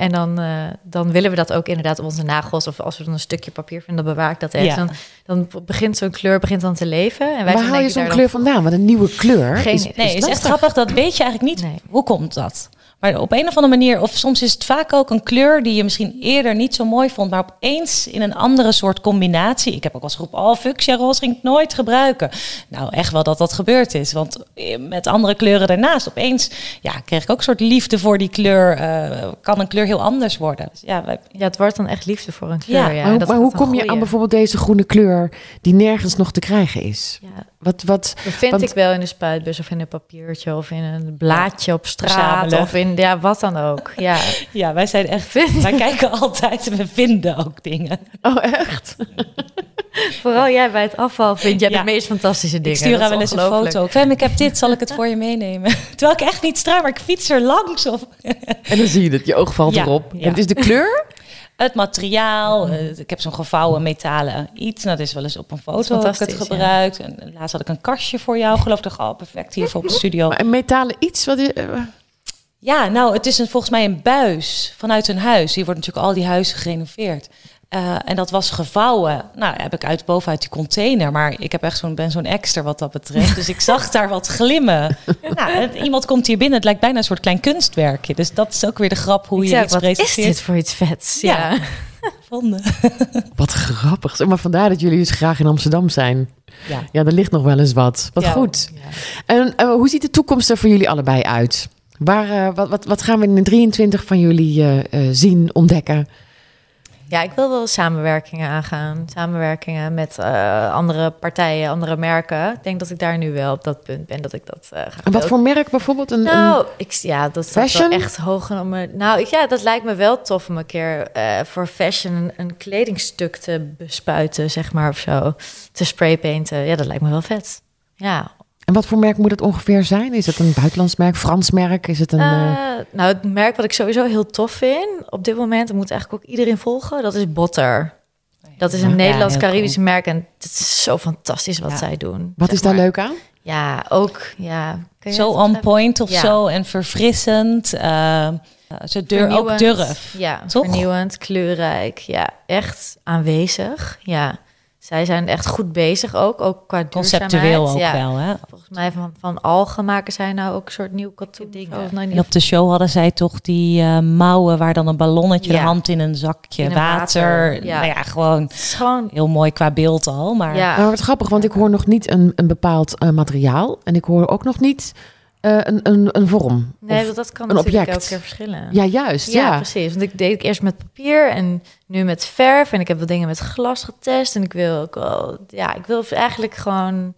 En dan, eh, dan willen we dat ook inderdaad op onze nagels. Of als we dan een stukje papier vinden, dan bewaar ik dat echt. Ja. Dan, dan begint zo'n kleur begint dan te leven. En wij Waar haal je zo'n kleur vandaan? Want een nieuwe kleur Geen is. Nee, is echt lastig. grappig. Dat weet je eigenlijk niet. Nee. Hoe komt dat? Maar op een of andere manier, of soms is het vaak ook een kleur die je misschien eerder niet zo mooi vond, maar opeens in een andere soort combinatie. Ik heb ook als groep, oh, fuchsia roze ging ik nooit gebruiken. Nou, echt wel dat dat gebeurd is. Want eh, met andere kleuren daarnaast, opeens ja, kreeg ik ook een soort liefde voor die kleur. eh, kan een kleur heel anders worden. Dus ja, wij, Ja, het wordt dan echt liefde voor een kleur. Ja, Ja, maar hoe, Dat maar hoe kom je aan bijvoorbeeld deze groene kleur die nergens nog te krijgen is? Ja, Wat, wat, dat vind Want- ik wel in een spuitbus of in een papiertje of in een blaadje op straat Verzamelen. of in ja, wat dan ook. Ja, ja, wij zijn echt, wij kijken altijd en we vinden ook dingen. oh, echt? vooral jij bij het afval vind jij Ja. de meest fantastische dingen. Ik stuur Dat haar wel eens een foto. Fem, ik heb dit, zal ik het voor je meenemen? Terwijl ik echt niet straal, maar ik fiets er langs. Of... En dan zie je het, je oog valt Ja, erop. ja. En het is de kleur? Het materiaal, eh, ik heb zo'n gevouwen metalen iets. Nou, dat is wel eens op een foto heb ik het ja. gebruikt. En laatst had ik een kastje voor jou, geloof ik. Oh, perfect, hier voor op de studio. Maar een metalen iets? Wat, je- eh, Ja, nou, het is een, volgens mij een buis vanuit een huis. Hier wordt natuurlijk al die huizen gerenoveerd. Eh, en dat was gevouwen. Nou, heb ik uit bovenuit die container. Maar ik heb echt zo'n, ben zo'n extra wat dat betreft. Dus ik zag daar wat glimmen. nou, iemand komt hier binnen. Het lijkt bijna een soort klein kunstwerkje. Dus dat is ook weer de grap hoe Ik je iets wat is presenteert. dit voor iets vets? Ja. Ja. Vonden. wat grappig. Maar vandaar dat jullie dus graag in Amsterdam zijn. Ja. Ja, er ligt nog wel eens wat. Wat Ja. goed. En eh, hoe ziet de toekomst er voor jullie allebei uit? Waar, eh, wat, wat, wat gaan we in de 23 van jullie eh, eh, zien, ontdekken? Ja, ik wil wel samenwerkingen aangaan. Samenwerkingen met eh, andere partijen, andere merken. Ik denk dat ik daar nu wel op dat punt ben dat ik dat eh, ga En wat voor merk bijvoorbeeld? Een, een- Nou, ik, ja, dat is Fashion? wel echt hoog om me. Nou, ik, ja, dat lijkt me wel tof om een keer eh, voor fashion een, een kledingstuk te bespuiten, zeg maar, of zo. Te spraypainten. Ja, dat lijkt me wel vet. Ja. En wat voor merk moet het ongeveer zijn? Is het een buitenlands merk, Frans merk? Is het een... eh, Eh, nou, het merk wat ik sowieso heel tof vind op dit moment, dat moet eigenlijk ook iedereen volgen, dat is Botter. Dat is een Ja, Nederlands-Caribisch merk en het is zo fantastisch wat Ja. zij doen. wat is daar maar. leuk aan? Ja, ook, ja. Kun je Zo on point of Ja. zo en verfrissend. eh, ze deur, ook durf. Ja, Toch? vernieuwend, kleurrijk. Ja, echt aanwezig. Ja, zij zijn echt goed bezig ook, ook qua Conceptueel ook ja. wel, hè? Volgens mij van, van algen maken zij nou ook een soort nieuw katoen. dingen. Of nou En niet- op de show hadden zij toch die eh, mouwen waar dan een ballonnetje, Ja. de hand in een zakje, In een water. water, ja. Nou ja, gewoon gewoon... heel mooi qua beeld al. Maar Ja, Maar wat grappig, want ik hoor nog niet een, een bepaald eh, materiaal. En ik hoor ook nog niet eh, een, een, een vorm. nee, want dat kan een natuurlijk object. elke keer verschillen. ja, juist. Ja, Ja, precies. Want ik deed ik eerst met papier en nu met verf. En ik heb wat dingen met glas getest. En ik wil ook wel... Ja, ik wil eigenlijk gewoon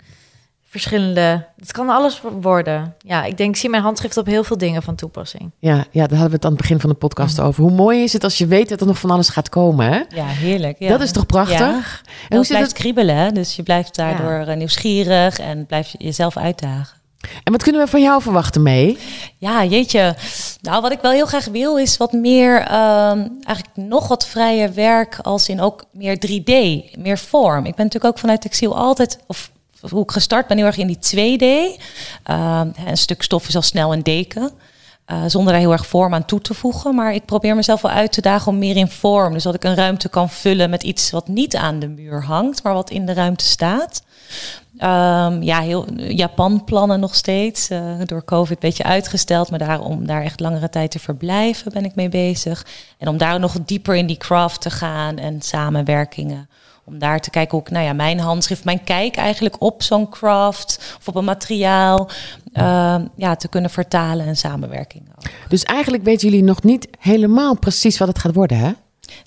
verschillende... Het kan alles worden. Ja, ik denk, ik zie mijn handschrift op heel veel dingen van toepassing. ja, ja, daar hadden we het aan het begin van de podcast Mhm. over. Hoe mooi is het als je weet dat er nog van alles gaat komen, hè? ja, heerlijk. Ja. Dat is toch prachtig? Ja. En En hoe het zit blijft het? kriebelen, dus je blijft daardoor eh, nieuwsgierig en blijft jezelf uitdagen. En wat kunnen we van jou verwachten mee? Ja, jeetje. Nou, wat ik wel heel graag wil is wat meer, ehm, eigenlijk nog wat vrijer werk als in ook meer 3D, meer vorm. Ik ben natuurlijk ook vanuit textiel altijd, of hoe ik gestart ben, heel erg in die 2D. Ehm, een stuk stof is al snel een deken. eh, zonder daar heel erg vorm aan toe te voegen. Maar ik probeer mezelf wel uit te dagen om meer in vorm. Dus dat ik een ruimte kan vullen met iets wat niet aan de muur hangt, maar wat in de ruimte staat. Ehm, ja, heel Japan plannen nog steeds. Uh, door COVID een beetje uitgesteld. Maar daar, om daar echt langere tijd te verblijven ben ik mee bezig. En om daar nog dieper in die craft te gaan en samenwerkingen. Om daar te kijken hoe ik, nou ja, mijn handschrift, mijn kijk eigenlijk op zo'n craft of op een materiaal. Ehm, ja, te kunnen vertalen en samenwerking. Dus eigenlijk weten jullie nog niet helemaal precies wat het gaat worden, hè?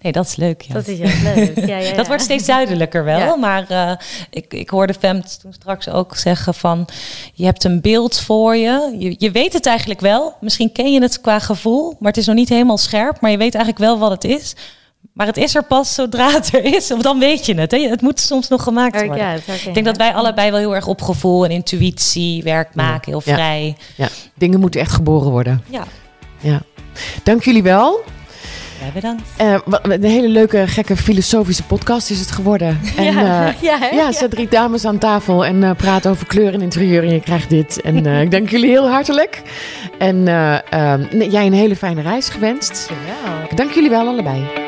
Nee, dat is leuk. Ja. Dat is heel leuk. Ja, ja, dat wordt steeds duidelijker wel. Maar uh, ik, ik hoorde Fem toen straks ook zeggen van... je hebt een beeld voor je. je. Je weet het eigenlijk wel. Misschien ken je het qua gevoel. Maar het is nog niet helemaal scherp. Maar je weet eigenlijk wel wat het is. Maar het is er pas zodra het er is. Of dan weet je het. Hè? Het moet soms nog gemaakt worden. Ja, ik denk dat wij allebei wel heel erg op gevoel en intuïtie werk maken. Heel vrij. Ja. Dingen moeten echt geboren worden. Ja. ja. Dank jullie wel. Ja, bedankt. Uh, een hele leuke, gekke filosofische podcast is het geworden. En, ja, uh, ja, ja, ze drie dames aan tafel en uh, praten over kleur en interieur en je krijgt dit. En ik dank jullie heel hartelijk. En jij een hele fijne reis gewenst. Ja. Dank jullie wel allebei.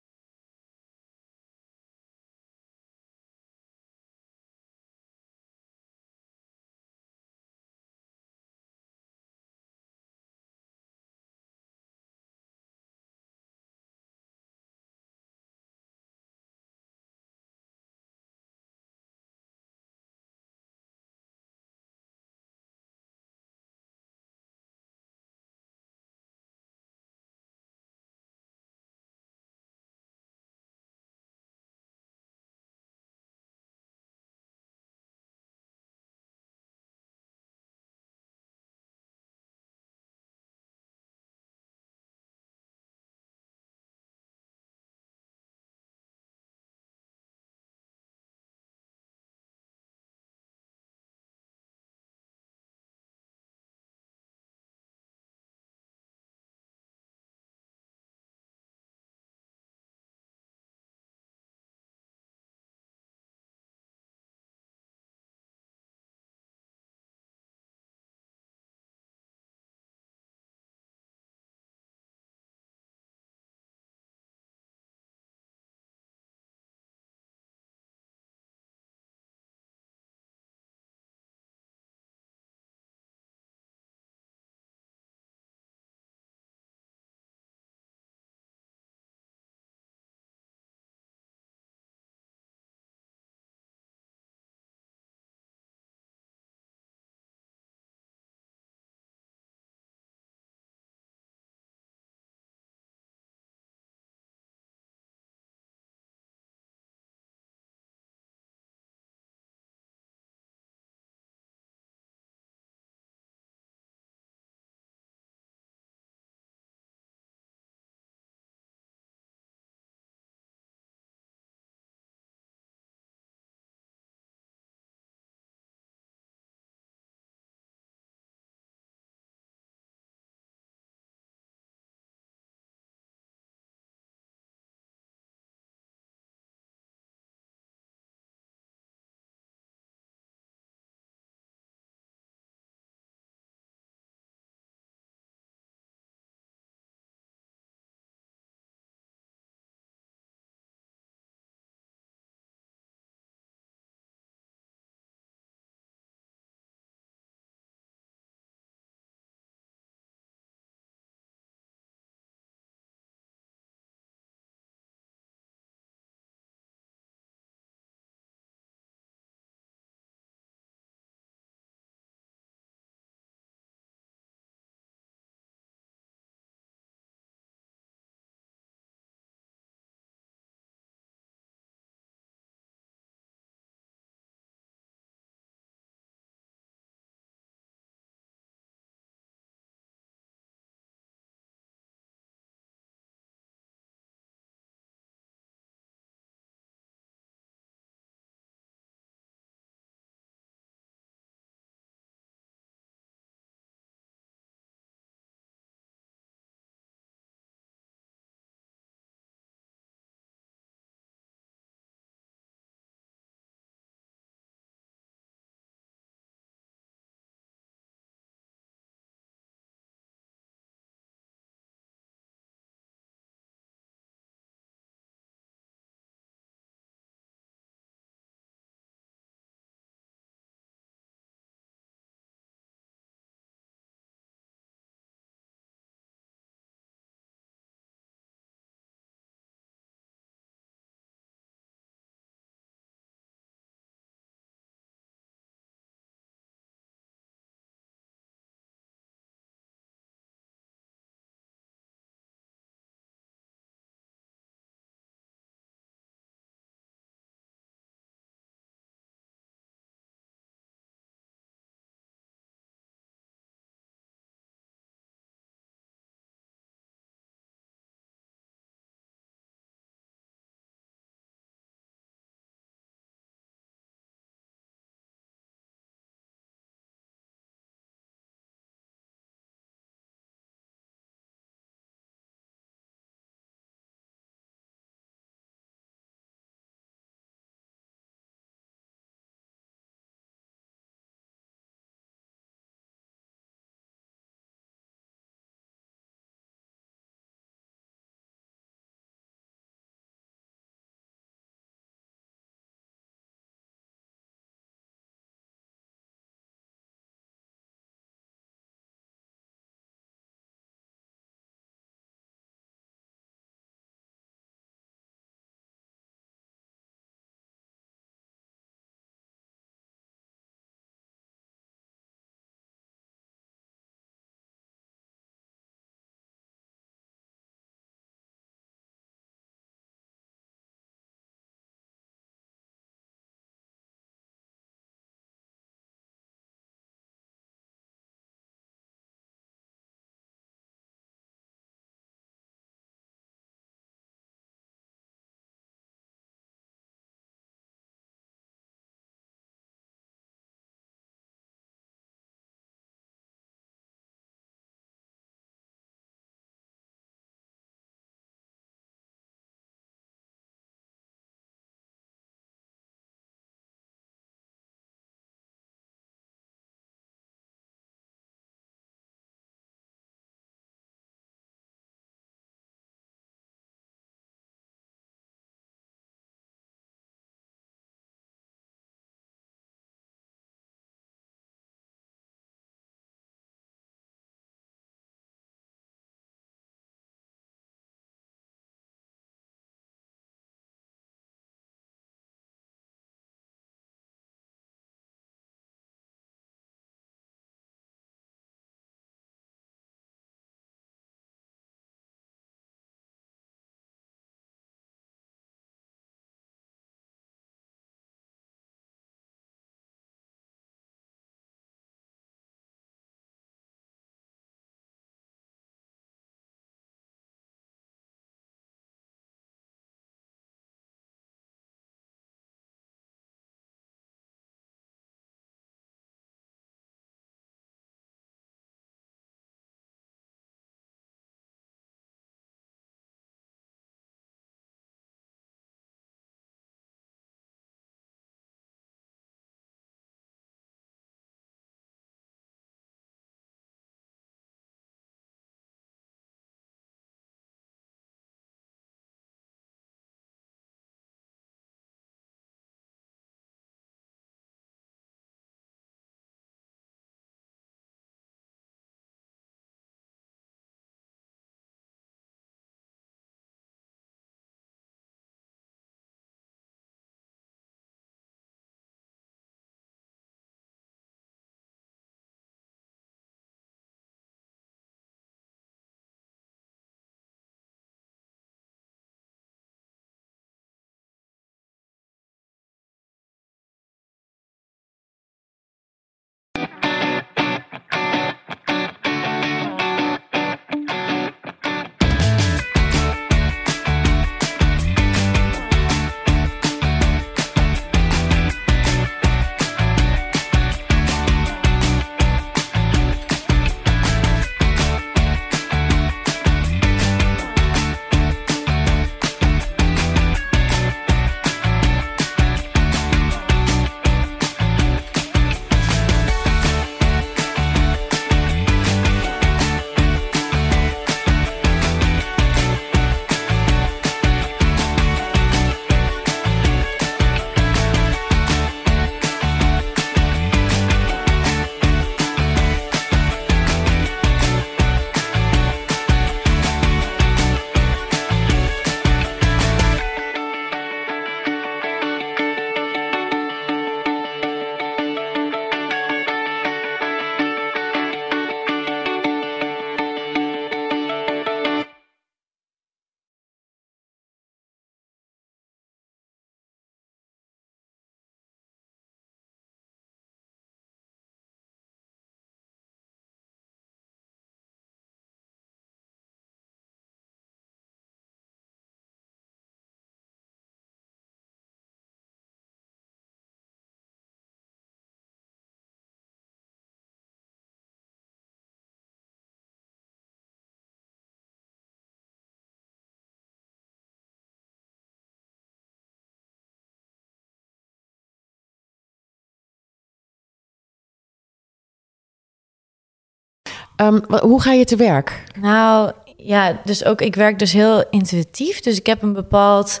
Ehm, hoe ga je te werk? Nou ja, dus ook ik werk dus heel intuïtief. Dus ik heb een bepaald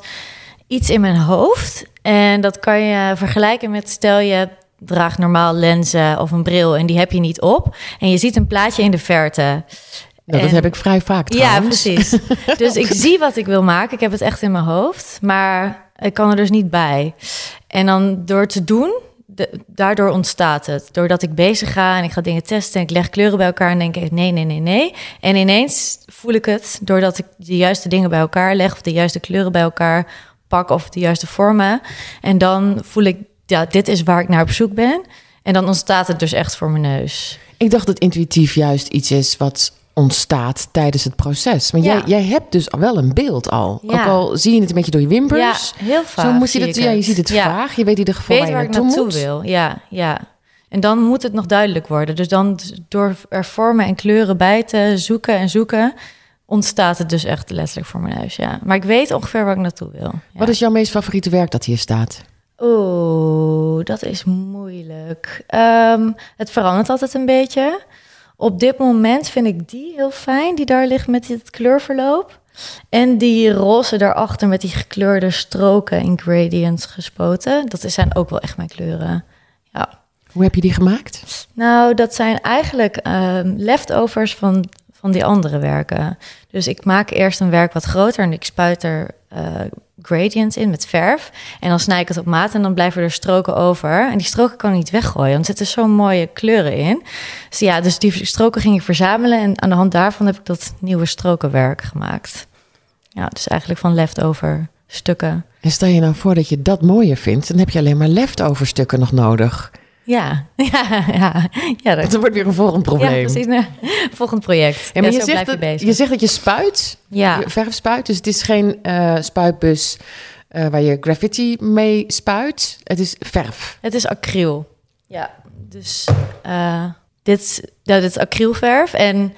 iets in mijn hoofd. En dat kan je vergelijken met stel je draagt normaal lenzen of een bril en die heb je niet op. En je ziet een plaatje in de verte. Nou, dat heb ik vrij vaak Ja, precies. Dus ik zie wat ik wil maken. Ik heb het echt in mijn hoofd. Maar ik kan er dus niet bij. En dan door te doen, daardoor ontstaat het. Doordat ik bezig ga en ik ga dingen testen... en ik leg kleuren bij elkaar en denk ik nee, nee, nee, nee. En ineens voel ik het doordat ik de juiste dingen bij elkaar leg... of de juiste kleuren bij elkaar pak of de juiste vormen. En dan voel ik, ja, dit is waar ik naar op zoek ben. En dan ontstaat het dus echt voor mijn neus. Ik dacht dat intuïtief juist iets is wat ontstaat tijdens het proces. Maar Ja. jij, jij hebt dus wel een beeld al. Ja. Ook al zie je het een beetje door je wimpers. Ja, heel vaak Zo moet je dat, ik ja, je ziet het vaag. Je weet in ieder geval weet waar je ik naartoe naartoe moet. wil. Ja, ja. En dan moet het nog duidelijk worden. Dus dan door er vormen en kleuren bij te zoeken en zoeken, ontstaat het dus echt letterlijk voor mijn neus. Ja. Maar ik weet ongeveer waar ik naartoe wil. Wat is jouw meest favoriete werk dat hier staat? Oeh, dat is moeilijk. Ehm, het verandert altijd een beetje. Op dit moment vind ik die heel fijn, die daar ligt met het kleurverloop. En die roze daarachter met die gekleurde stroken in gradients gespoten. Dat zijn ook wel echt mijn kleuren. Ja. Hoe heb je die gemaakt? Nou, dat zijn eigenlijk ehm, leftovers van, van die andere werken. Dus ik maak eerst een werk wat groter en ik spuit er eh, gradients in met verf. En dan snij ik het op maat en dan blijven er stroken over. En die stroken kan ik niet weggooien, want er zitten zo mooie kleuren in. Dus ja, dus die stroken ging ik verzamelen en aan de hand daarvan heb ik dat nieuwe strokenwerk gemaakt. Ja, dus eigenlijk van leftover stukken. En stel je nou voor dat je dat mooier vindt, dan heb je alleen maar leftover stukken nog nodig. Ja, ja, ja. ja dat Dat wordt weer een volgend probleem. Ja, precies. Volgend project. Ja, maar Ja, je, zo zegt blijf je dat, bezig. je zegt dat je spuit, Ja, je verf spuit. Dus het is geen eh, spuitbus eh, waar je graffiti mee spuit. Het is verf. het is acryl. Ja, dus eh, dit, is- ja, dit is acrylverf. En